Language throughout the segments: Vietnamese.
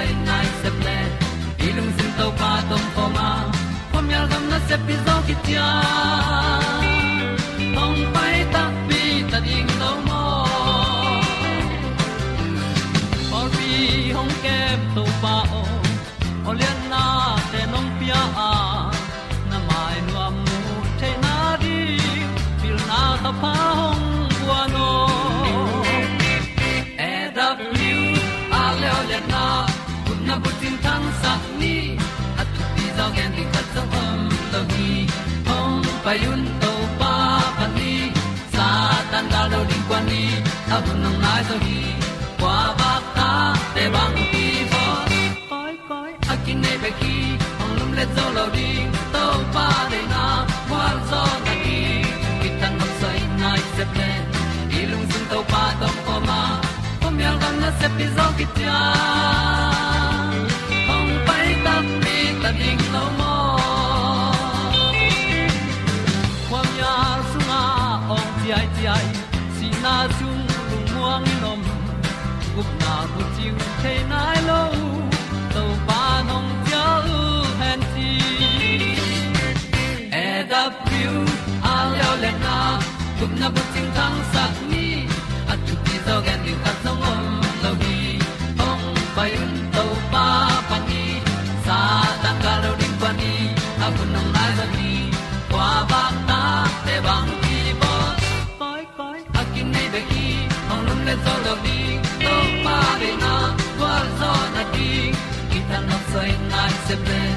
tan nok hong to pa pan ni sa tan da lo ding kwan ni a bu nang mai so hi kwa ba ta te bang ki bo koi koi a kin nei be ki ong lum le zo lo ding to pa de na kwa zo ta ki ki tan nok sai nai se pe i lung sun to pa tom ko ma. Pom yal gam na se pi zo ki tia chiu nai lo to pa nong pia u han ti e da pru a leo le na gup na bu tang nai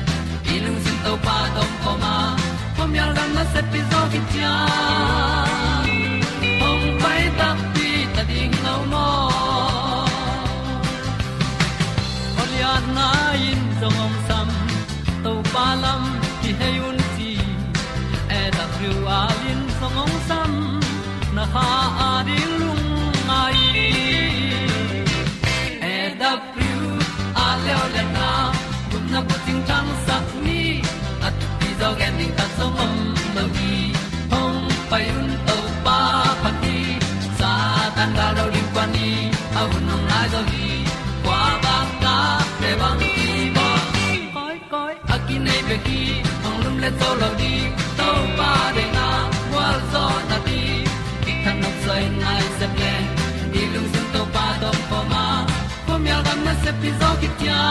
se pi ki tia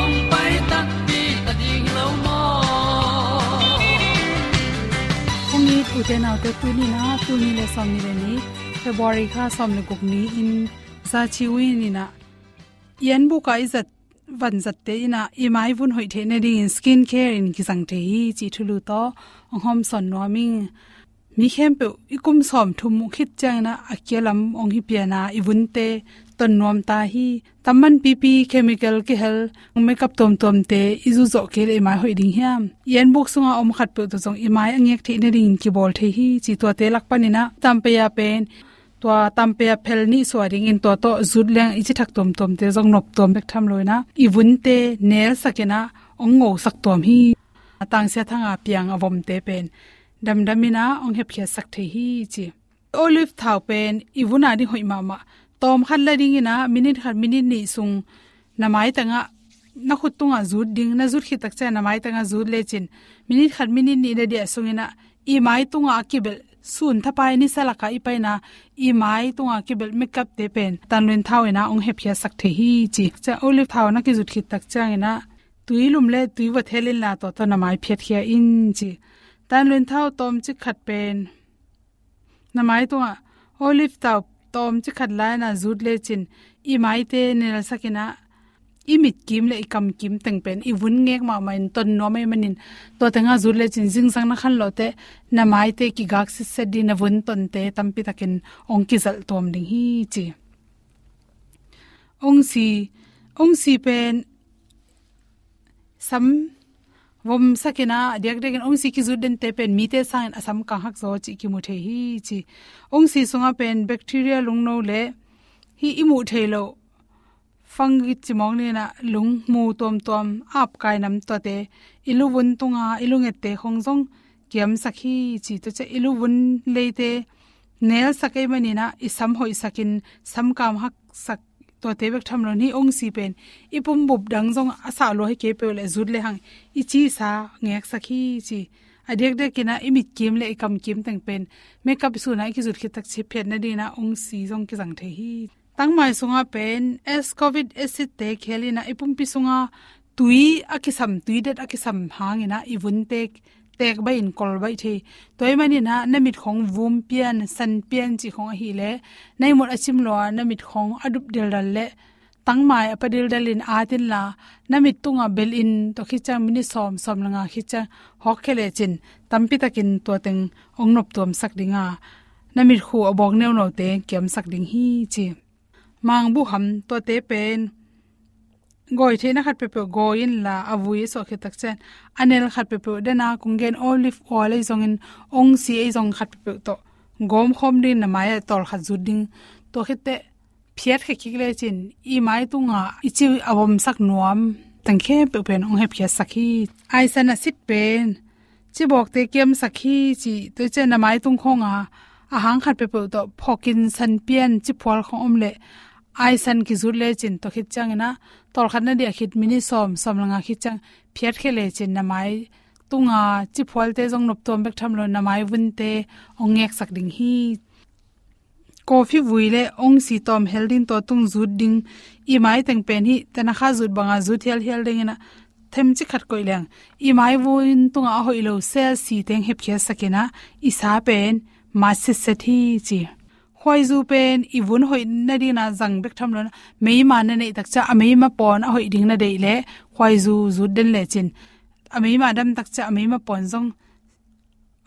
ong pai ta pi ta ding lo mo kong ni tu te nau te tu ni na tu ni le som ni le ni february kha som le gup ni in sa chi wi ni na yen bu ka izat van zat te ina i mai vun hoi the ne ding skin care in ki sang te hi chi thulu to ong hom son no ming mi khem pe ikum som thum khit chang na akelam ong hi piana ibunte ton nom ta hi tamman pp chemical ke hel, makeup tom tom te, izu zo ke le mai hoi ding hiam. Yen book sunga om khat pe to jong imai angek the ne ring ki bol the hi, chi to te lak panina tam pe ya pen to tam pe ya phel ni so ring in to to zut leng ichi thak tom tom te jong nop tom bek tham loina ibun te nel sakena ongo sak tom hi. Tang se thanga piang avom te pen, dam damina ong hep khia sak the hi chi. Olive thau pen ibuna ni hoi ma tom khat la ding ina minute khat minute ni sung namai tanga na khut tunga zut ding na zut khi tak cha namai tanga zut le chin minute khat minute ni le dia sung ina i mai tunga kibel sun thapai ni salaka i paina i mai tunga kibel makeup te pen tanwen thau ina ong hepia sak the hi chi cha olive thau na ki zut khi tak cha ina tuilum le tuiwa thelin la to to namai phet khia in chi tanlen thau tom chi khat pen namai tunga olive thau tom chi khat lai na zut le chin. I mai te ne la sakina i mit kim le ikam kim teng pen. I vun ngek ma ma in ton no mai manin to tanga zut le chin. Jing sang na khan lo te. Na mai te ki gak si se di na vun ton te. Tampi takin ong ki zal tom ding hi chi. Ong si. Ong si pen. Sam vom sakena, diak dek ong si ki zu den te pen mi te sang asam ka hak zo chi ki mu the hi chi. Ong si sunga pen bacteria lung no le hi imu the lo. Fungi chi mong le na lung mu tom tom ap kai nam to te. Ilu bun tunga ilu nge te khong jong kiam sakhi chi. To che ilu bun le te. Nel sakai mani na isam hoi sakin sam kam hak sak to te bek tham lo ni ong si pen. Ipum bup dang jong asa lo he ke pe le zut le hang. I chi sa ngek sakhi chi adek de kina imit kim le kam kim tang pen. Makeup su na ki zut ki tak chi phet na di na ong si jong ki jang the hi. Tang mai sunga pen, s covid acid te khelina ipum pi sunga tui akisam, tui det akisam hangina ibun tek tek ba in kol bai thi. Toy mani na namit khong vum pian, san pian chi khong hi le. Nei mot achim lo namit khong adup del dal le. Tangmai apadil dalin atin la. Namit tunga bel in, to khicha mini som som langa khicha hokhele chin. Tampi takin to teng ongnop tom sak dinga namit khu abok neu no te kem sakding hi chi. Mang bu ham to te pen goi the na khat pe pe goin la avui so khe tak chen. Anel khat pe pe de na kungen olive oil ei zong in, ong si ei zong khat pe pe to. Gom khom din na mai e tol khat zu ding. To khite phiat khe ki le chin. I mai tu nga ichi abom sak nuam. Tang khe pe pen ong he phiat sakhi ai san a sit pen chi bok te kem sakhi chi. To chen na mai tung khonga ahang khat pe pe to. Phokin san pian chi phol khom om le ai san ki zu le chin to khit chang na tol khan na dia khit mini som som langa khit chang phiat khele chin na mai tunga chi phwal te jong nop tom bek tham lo na mai vun te ongek sak ding hi coffee vuile ong si tom heldin to tung zut ding i mai teng pen hi tana kha zut banga zut hel hel ding na them chi khat koi leng i mai vuin tunga hoilo sel si teng hep khia sakena i sa pen ma se se thi chi khoi zu pen i vun hoi na ding na zang bek tham lon mei ma na nei tak cha amei ma pon, a hoi ding na dei le khoi zu zu den le chin. Amei ma dam tak cha amei ma pon zong,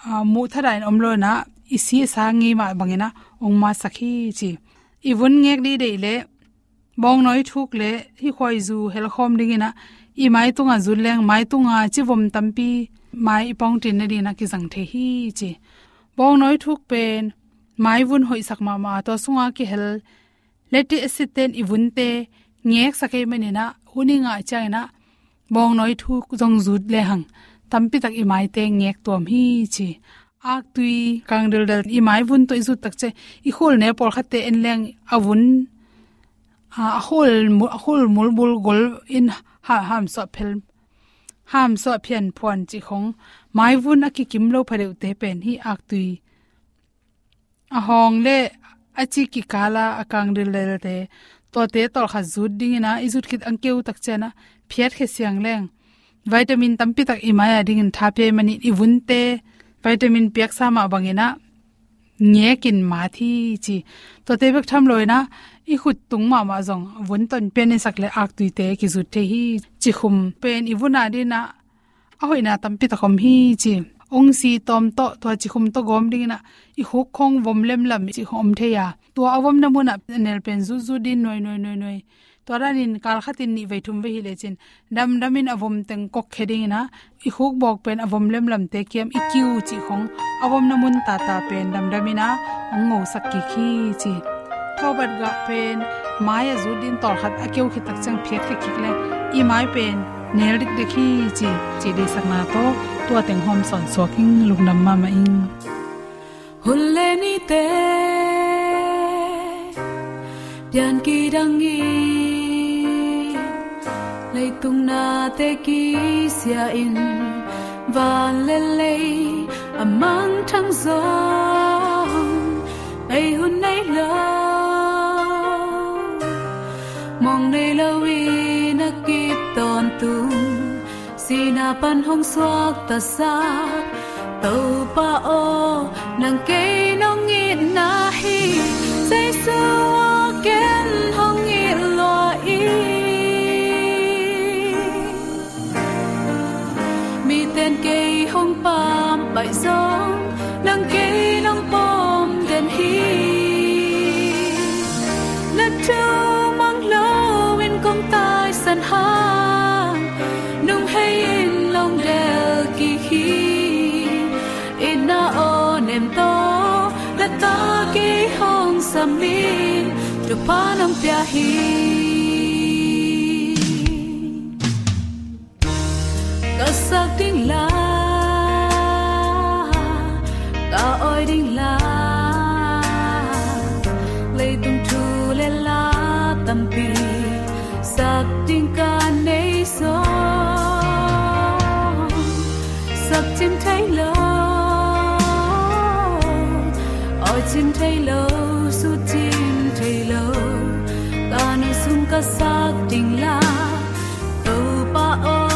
a mu thadain omlo na isi sa ngi ma bangena ong ma sakhi chi. I vun ngek di dei le, bong noi thuk le, hi khoi zu hel khom ding ina, i mai tunga zul leng, mai tunga chi vom tampi mai ipong tin na di na ki zang the hi chi. Bong noi thuk pen mai vun hoi sak ma ma to sunga ki hel. Leti asiten ibun te, ngek sakai mani na huninga chaina bong noi thu jong zut le hang. Tampi tak i mai te ngek tom hi chi. Ak tui, kang dal dal i mai vun to izu tak che, i khol ne por khatte en leng avun. A hol a hol mul bul gol in ha, ham so phel. Ham so phian phon chi khong. Mai vun a ki kim lo phareu te pen hi ak tui ahong le achi ki kala akang ril le te to te tol kha zut ding ina izut kit angkeu tak chena phiat khe siang leng. Vitamin tampi tak imaya ding in thape mani i vunte vitamin piak sama bangena nge kin ma thi chi. To te bek tham loina i khut tung ma ma jong vun ton pen sak le ak tu te ki zut te hi. Chi khum pen i vuna di na tampi ta khom hi chi ong si tom to to chi khum to gom ding na, i huk khong vom lem lam chi khom the ya. To awom na muna nel pen zu zu din noi noi noi noi. Toranin kal khatin ni ve thum ve hi le chin. Dam damin avom teng kok kheding na, i huk bok pen avom lem lam te kiam i kiu chi khong. Avom na mun ta ta pen, dam damina ong ngo sak ki khi chi. Thobat ga pen maya zudin tor khat akeu khi tak chang phiak khi khik le. I mai pen, nel dik de chi. Chi de sakna to tua teng hom son soking lungnam ma ma hun hulle ni te pian ki dangi lấy tung na te ki sia in van le le amang thang gió. Ai hun nay lo mong nay lo wi na kip ton tung si na pan hong suak ta sa. Tàu pa o, nang ke nong ngi na hi. Say su ken hong ngi lo i. Mi ten ke hong pam, bai song hong sam mi tu pa nong pia hi ka sak ding la ta oi ding la lấy tung thu le la tam pi sak ding ka nei so. Sak chim thấy lo chim thấy lâu, su chim thấy lâu ta nu sum ca sak tình la tàu pa ơi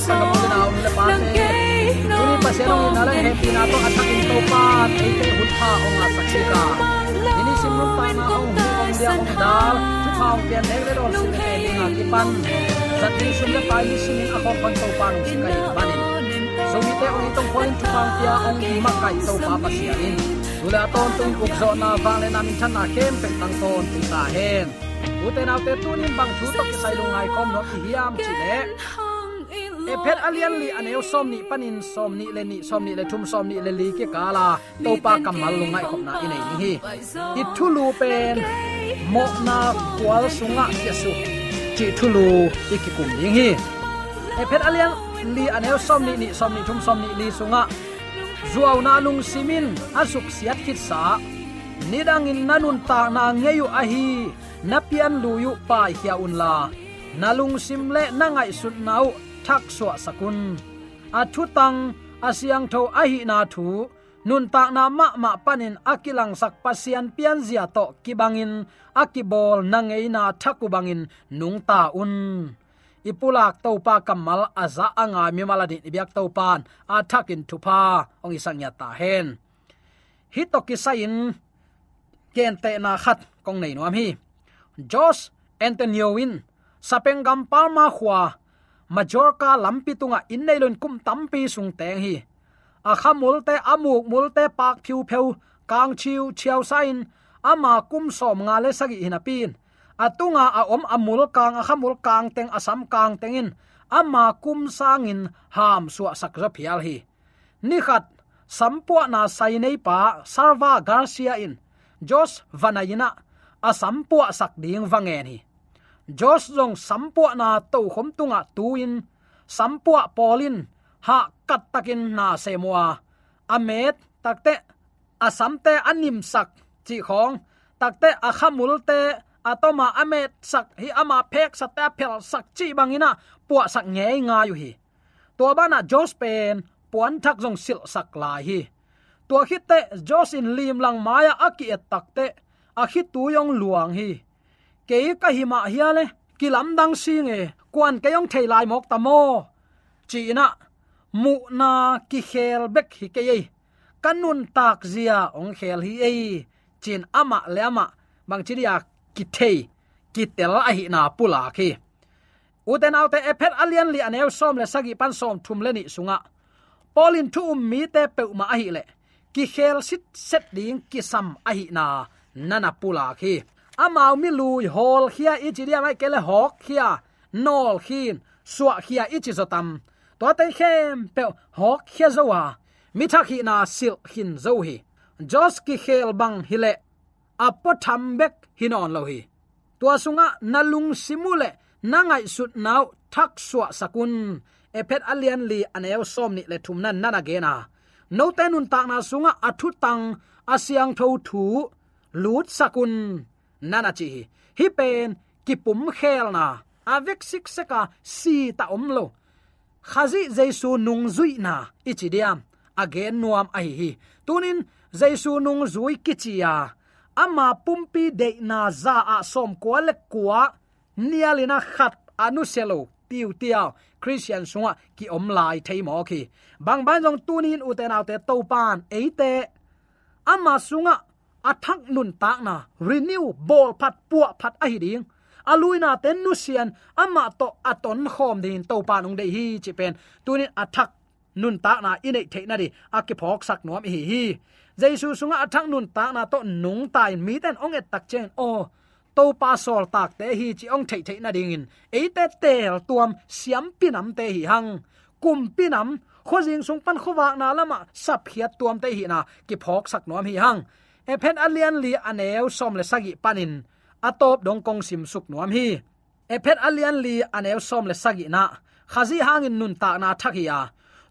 ni sa na na om na pa te. Siya nung inala happy na to at aking to pa at ay te hutha o nga saksi ka. Ini simrong pa na ong hukong dia ong dal. Chupa ong pian ay le rol sini te nga kipan. Sa ting sum na pa ni simin ako kon to pa nung sikay banin. So mi te ong itong point chupa ong pia ong imakay to pa siya in. Tula ton tung ukso na vang le namin chan na kem pen tang ton tung ta hen. uten autte tunin bang thu tok sai lungai kom no hiam chi le e phet alian li aneu som ni panin som ni le ni som ni le thum som ni le li ke kala to pa kamal lungai khop na inei ni hi i thulu pen mo na kwal sunga ke su chi thulu ikikum ding hi e phet alian li aneu som ni ni som ni thum som ni li sunga zuaw na lung simin asuk siat khit sa nidangin nanun ta na ngeyu ahi napian luyu pa hia unla nalung simle nangai sut nau thak suwa sakun athu à, tang à, asyang tho ahi à, na thu. Nun ta na ma ma panin akilang sak pasian pian zia to kibangin akibol nangei na thaku bangin nung ta un. Ipulak to pa kamal aza anga mi maladi biak to pan a thakin thupa ong isang ya ta hen hi to ki sain ken te na khat, kong nei nuam hi. Josh antonio win sapeng gam palma khwa majorka lampi tunga in nei lon kum tampi sung teng hi. A khamul te amuk mul te pak phiu pheu, kang chiu chiao sain, ama kum som nga le sagi hinapin atunga a om amul kang a khamul kang teng asam kang tengin ama kum sangin ham suwa sakra phial hi. Ni khat, sampua na sai nei pa sarva garcia in. Jos vanayina asampua sak ding wangen hi jos jong sampua na to khom tunga tuin. Sampua polin ha kat takin na semwa amet, takte, asamte anim sak, chi khong. Takte, akhamul te, atoma amet sak, hi ama phek sata phel sak chi bangina puwa sak nge nga yu hi. To bana jos pen, puan thak jong sil sak la hi. To khit te, jos in lim lang maya aki et takte, a khit tu yong luang hi ke ka hi ma hi ale ki lam dang si nge kwan ke yong thei lai mok ta mo chi na mu na ki khel bek hi ke ye kanun tak zia ong khel hi ei chin ama le ama bang chi ya ki thei ki tel a hi na pula khi uten autte ephet alien li anew som le sagi pan som thum le ni sunga polin thu um mi te pe ma a hi le ki khel sit set ding ki sam a hi na nana pula khi amau mi lui hol khia ichi dia mai kele hok khia. Nol khin suwa khia ichi zotam to te khem pe hok khia zowa mi thak hi na sil khin zo hi. Jos ki khel bang hile apo tham bek hinon lo hi. Tua sunga nalung simule nangai sut nau thak suwa sakun. Epet alian li aneu som ni le thum nan nana ge na no tenun tak na sunga athu tang asyang tho thu, lut sakun nana chi hi pen ki pum khel na avek sik seka si ta om lo khazi jaisu nung zui na ichidiam again nuam a hi. Tunin jaisu nung zui kichia ama pumpi de na za a som ko le kwa nialina khat anu selo tiu tiao christian sunga ki om lai thei mo ki bang ban jong tunin uten autte to pan eite ama sunga athak nun tak na renew bol phat puwa phat a hi ding aluina ten nu sian ama to aton khom din to pa nong de hi chi pen tunin athak nun tak na inei the na di akiphok sak nom hi hi jaisu sunga athak nun tak na to nung tai mi ten ong et tak chen o to pa sol tak te hi chi ong thei thei na ding in e te tel tuam siam pinam te hi hang kum pinam khojing sung pan khowa na lama sap hiat tuam te hi na ki phok sak nom hi hang e phen alian li aneu som le sagi panin. Atop dong kong sim suk nuam hi. E phet alian li aneu som le sagi na. Khazi hangin nun ta na thakia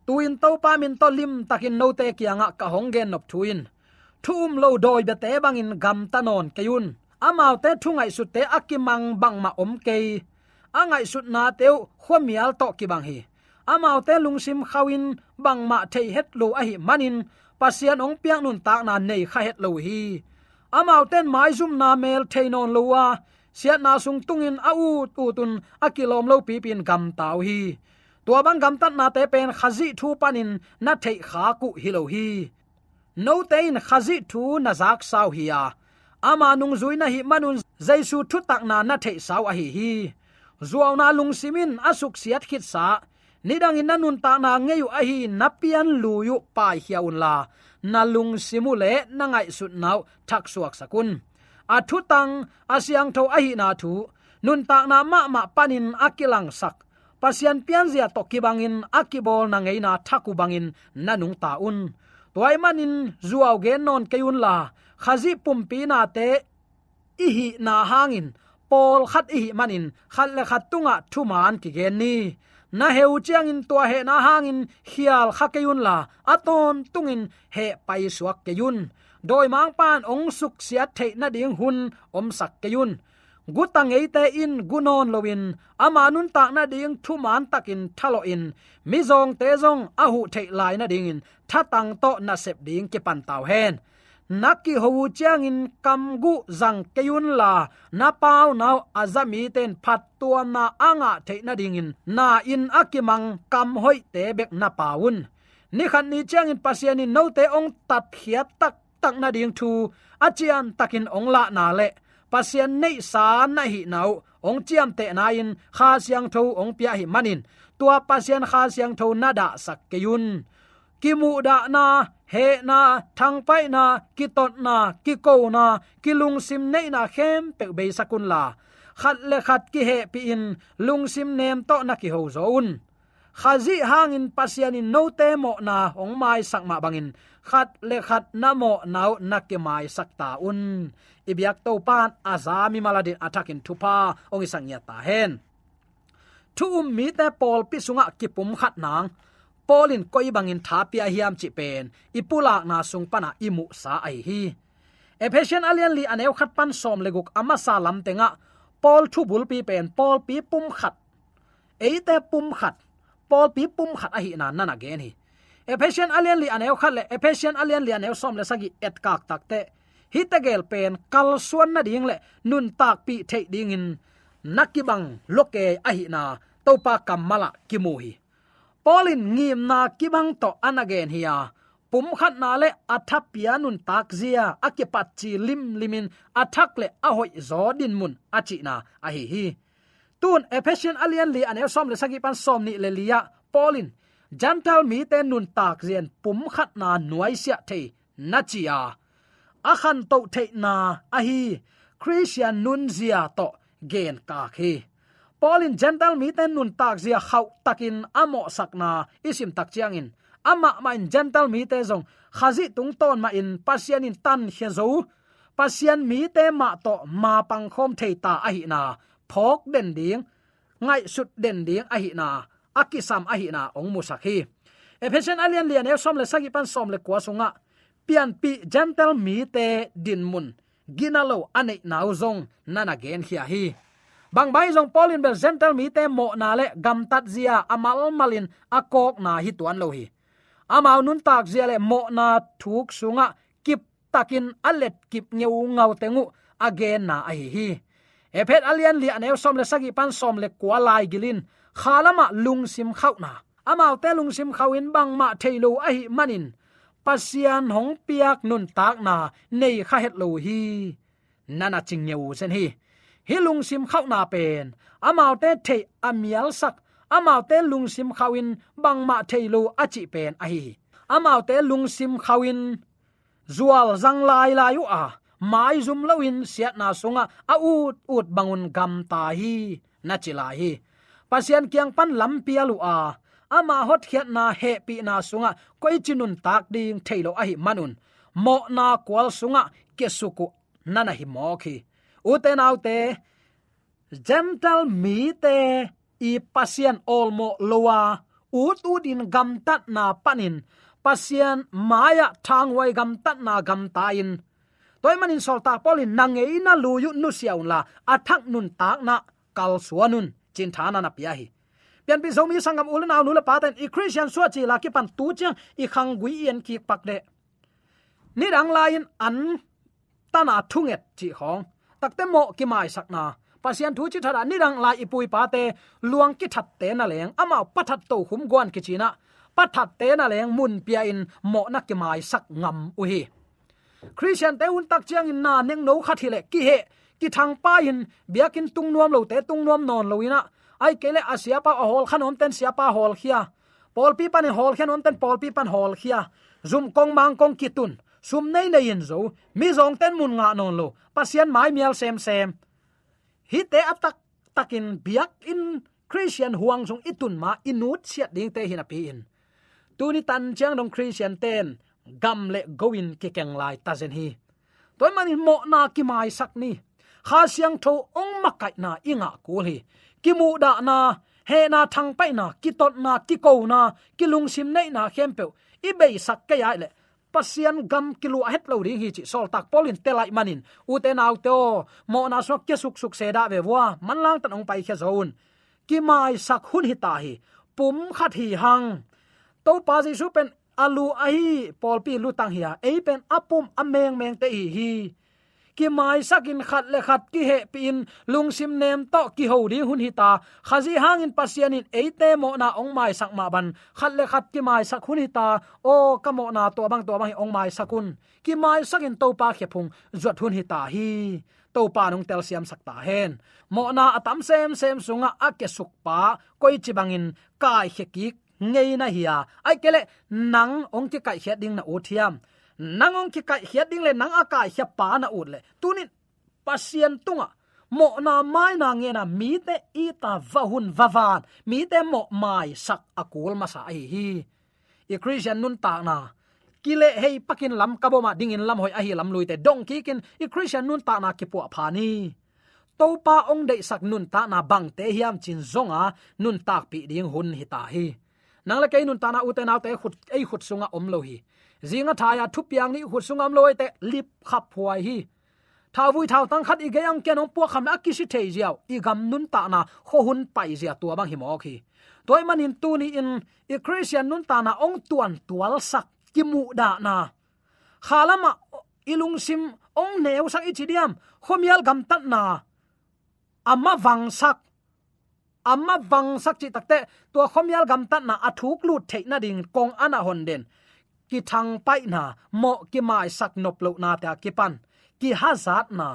tuin to pa min to lim takin no te kianga ka honggen nop thuin. Thum lo doi be te bangin gam tanon kayun amau te thungai su te akimang bang ma om ke. Angai sut na teu khomial to ki bang hi. Amau te lungsim khawin bang ma thei het lo a hi manin pasian ong piang nun tak na nei kha het lo hi. Amau ten mai zum na mel theinon lowa siat na sung tungin a u tu tun akilom lo pi pin gam tau hi. Tua bang gam tat na te pen khazi thu panin na thei kha ku hi lo hi. No tein khazi thu na zak sau hi ya. Ama nung zui na hi manun jaisu thu tak na na thei sau a hi hi. Zuaw na lung simin asuk siat khit sa nidang in nanun ta na ngeyu ahi hi napian luyu pai hiaun la. Nalung simule nangai sut nau, thak suak sakun athu tang asyang tho ahi hi na thu. Nun ta na ma ma panin akilang sak. Pasian pian zia to kibangin akibol na ngei na thaku bangin nanung ta un. Toy manin zuaw ge non kayun la. Khazi pumpi na te ihi na hangin pol khat ihi manin khal le khat tunga thuman ki gen ni. Na heu chiang in tua he na hangin hial kha ke yun la aton tungin he pai suak ke yun doi mang pan ong suk sia the na ding hun om sak ke yun gutang eite in gunon lowin ama nun tak na ding thu man takin thalo in mi zong te zong a hu thei lai na ding in tha tang to na sep ding ke pan taw hen naki ho chiang in kam gu zang keyun la, na pau nau azami ten phat tua na anga theina ding in, na in akimang kam hoi te bek na paun. Ni khan ni chiang in pasian in no te ong tat khia tak tak na ding thu, achian takin ong la na le. Pasian nei sa na hi nau ong chiam te na in kha siang tho ong pia hi manin. Tua pasian kha siang tho na da sak ke yun ki mu da na, he na thang pai na ki tot na ki ko na ki lung sim nei na khem pe be sakun la. Khat le khat ki he pi in lung sim nem to na ki ho zo un. Khazi hangin pasianin no te mo na, ong mai sak ma bangin khat le khat na mo nau nakke mai sakta un. Ibyak to pan, azami maladin atakin thupa ong isang ya ta hen. Thu um mi te pol pi sunga ki pum khat nang polin koi bangin thapia hiam chi pen. Ipulak na sung pana imu sa ai hi. Ephesian alian li aneu khat pan som leguk ama sa lam tenga. Pol thu bul pi pen pol pi pum khat. Eite pum khat. Pol pi pum khat a hi na nana gen hi. Ephesian alian li aneu khat le ephesian alian li aneu som le sagi et kak takte hi te gel pen, kal suan na ding le, nun tak pi the ding in. Nakibang loke a hi na topa kamala kimuhi hi polin ngim na kibang to anagen hiya. Pum khat na le athap nun takzia akipat chi lim limin, athak le ahoi zodin mun, achi na, ahi hi. Tun ephesian alian li ane som le sagi pan som ni le lia polin jantal mi te nun tak zian pum khat na nuai sia the na chia a khan to the na, ahi. Christian nun zia to gen ka khi polin gentle mi ten nun tak zia khau takin amo sakna isim tak chiang in ama ma in gentle mi te zong, khazi tung ton ma in pasian in tan he zo. Pasian mi te ma to ma pang khom thei ta a hi na. Phok den ding, ngai sut den ding a hi na. Akisam a hi na ong mu sakhi ephesian alian lian e som le sagi pan som le kwa sunga. Pian pi gentle mi te din mun. Ginalo ane nau zong, nana gen hi hi bang bai jong polin bel gentle mi te mo na le, gam tat zia, amal malin, akok na hi tuan lo hi. Amau nun tak zia le, mo na thuk sunga, kip takin alet kip ngeu ngau tengu again na ai hi ephet alian li anew som le sagi pan, som le kwalai gilin khalama lung sim khau na. Amau te lung sim khawin bang ma thailo a hi manin pasian hong piak nun tak na, nei kha het lo hi. Nana ching nyeu sen hi hilung sim khau na pen. Amau te the amial sak. Amau te lung sim khawin bang ma thailo achi pen a hi. Amau te lung sim khawin zual zang lai lai u a. Mai zum lawin siat na sunga a ut ut bangun gam ta hi. Na chila hi. Pasian kyang pan lam pialu a. Ama hot khiat na he pi na sunga. Koi chinun tak ding thailo a hi manun. Mo na kwal sunga. Kesuku nana hi mo khi uten autte gentle mi te i pasien olmo lowa ut udin gam tat na panin. Pasien maya thang gam tat na gam tain, toy manin solta polin nange ina nu siaun la athak nun tak na kal suanun. Chin thana na piahi pian pi zomi sangam ulna aw nula paten i christian suwa chi la ki pan tu chang i khang gui yen ki pakde ni rang lain an tana thunget chi hong takte mo ki mai sakna pasian thu chi thara ni dang la ipui pa te, luang ki that te na leng, ama pathat to hum gwan ki china pathat te na leng mun pia in, mo na ki mai sak ngam u hi christian te un tak chiang in na neng no kha thile ki he, ki thang pa in biakin tung nuam lo te, tung nuam non lo ina. Ai kele asia pa hol khanom ten sia pa hol khia. Pol pi pan hol khanom ten pol pi pan hol khia. Zum kong mang kong kitun sum nei nei in zo mi zong ten mun nga non lo pasian mai mial sem sem hi te atak takin biak in christian huang song itun ma inut siat ding te hina pi in tuni tan chang dong christian ten gam le goin ki keng lai ta zen hi. Toy manin mo na ki mai sak ni. Kha siang tho ong makai na inga ku hi. Ki mu da na he na thang pai na ki tot na ki ko na ki lung sim nei na khem pe i be sak ka ya le pasian gam kilu het lo ding hi chi sol tak polin te lai manin. U te nau te o, mo na so ke suk suk se da ve wa man lang tan ong pai khe zon ki mai sak hun hi ta hi, pum khat hi hang. To pa ji su pen alu ai pol pi lu tang hi a e pen apum ameng meng te hi hi ki mai sakin khat le khat ki he pin lungsim nem to ki ho ding hun hi ta. Khazi hangin pasianin eite mo na ong mai sak ma ban. Khat le khat ki mai sak hun hi ta. O, ka mo na to bang to bang ong mai sakun ki mai sakin to pa khe phung zot hun hi ta hi. To pa nong tel siam sakta hen. Mo na atam sem sem sunga ake suk pa. Koi chi bangin kai khe ki ngei na hiya ai kele nang ong ki kai khe ding na o thiam nangong ki kai hiat ding le nang akai hia pa na ut le tunin pasien tunga. Mo na mai na nge na mi te i ta va hun va van mi te mo mai sak akul ma sa hi. Hi i christian nun ta na. Kile hei pakin lam kaboma dingin lam hoi ahi lam lui te dong ki kin i christian nun ta na ki pu pha ni to pa ong dei sak nun ta na bang te hiam chin zonga. Nun tak pi ding hun hi ta hi. Nang la kei nun ta na u te na te khut ei khut sunga om lo hi zinga thaya thu piang ni husungam loi te lip khap huai hi. Thawui vui tang khat i ge ang kenong pu kham na ki si thei jiao i gam nun ta na kho hun pai zia tua bang himo khi toy manin tu ni in i christian nun ta na ong tuan tual sak ki mu da na. Khalama ilung sim ong neu sak i chidiam khomial gam tat na. Amma wang sak. Amma wang sak chi takte to khomial gam tat na athuk lut thei na ding kong ana hon den ki thang pai na, mo ki mai sak nop lo na ta ki pan. Ki hazat na,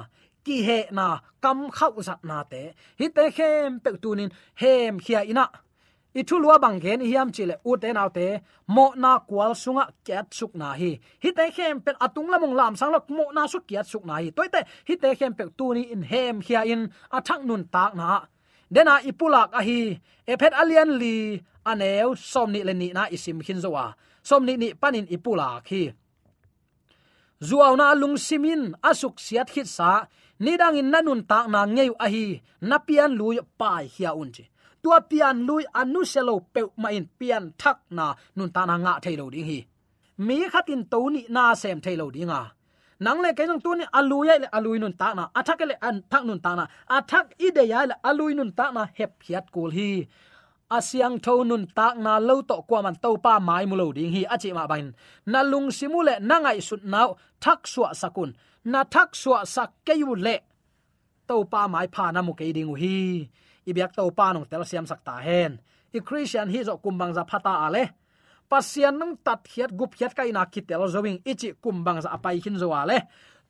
ki he na, kam khau zat na te. Hi te khem pe tunin hem khia ina. I thu lua bang gen hiam chile u te naw te. Mo na kwal sunga kyat suk na hi. Hi te khem pe atung lamong lam sang lok, mo na su kyat suk na hi. Toy te, hi te khem pe tu ni in hem khia in athak nun tak na. Dena ipulak a hi. Ephet alian li aneu somni le ni na isim khin zowa som ni panin ipula khi. Zuawna lung simin asuk siat khit sa nidang in nanun ta na ngeu ahi, napian lui pai hia unji tua pian lui anu selo pe ma in pian thak na nun ta na nga thailo ding hi. Mi khatin to ni na sem thailo dinga. Nang le kaisang tu ni alui le alui nun ta na athak le an thak nun ta na athak ide ya le alui nun ta na hep hiat kul hi. Asyang tho nun tak na lo to kwa man to pa mai mu lo ding hi achi ma bain na lung simule na ngai sut nau thak suwa sakun na thak suwa sak ke yu le to pa mai pha na mu ke ding hi ibyak to pa nong tel siam sak ta hen i christian hi zo kumbang za phata ale pasian nang tat hiat gup hiat kai na kitel zowing ichi kumbang za apai hin zo ale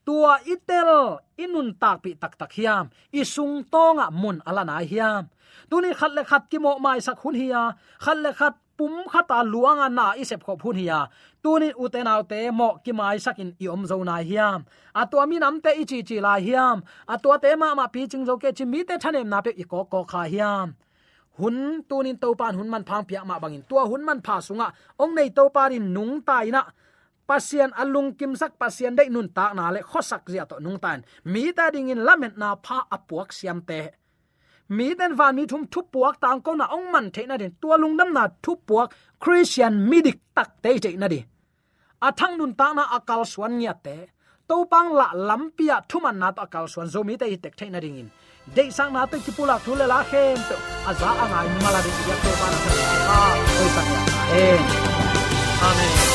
tua itel inun tak pi tak tak hiam. Isung tonga mun alana hiam. Tuni khat le khat ki mo mai sak hun hiya. Khat le khat pum khata luanga na isep khop hun hiya. Tuni uten autte mo ki mai sakin i om zo na hiam. Atwa mi nam te ichi chi la hiam. Atwa te ma ma pi ching zo ke chi mi te thanem na pe i ko ko kha hiam. Hun tunin topan hun man phang pia ma bangin. Tua hun man pha sunga. Ong nei to parin nung tai na pasian alung kim sak pasian dei nun ta na le khosak zia to nung tan. Mi ta ding in lament na pha apuak siam te. Mi den van mi thum thu puak tang ko na ong man the na den tua lung nam na thu puak christian midik tak te te na di. Athang nun ta na akal swan nya te. To pang la lampia thuman na to akal swan zo mi te tek the na ding in. De sang na te kipula thu le la khem to. Aza angai mala de ya to pa na sa. Ah, Ka oi sang ya amen.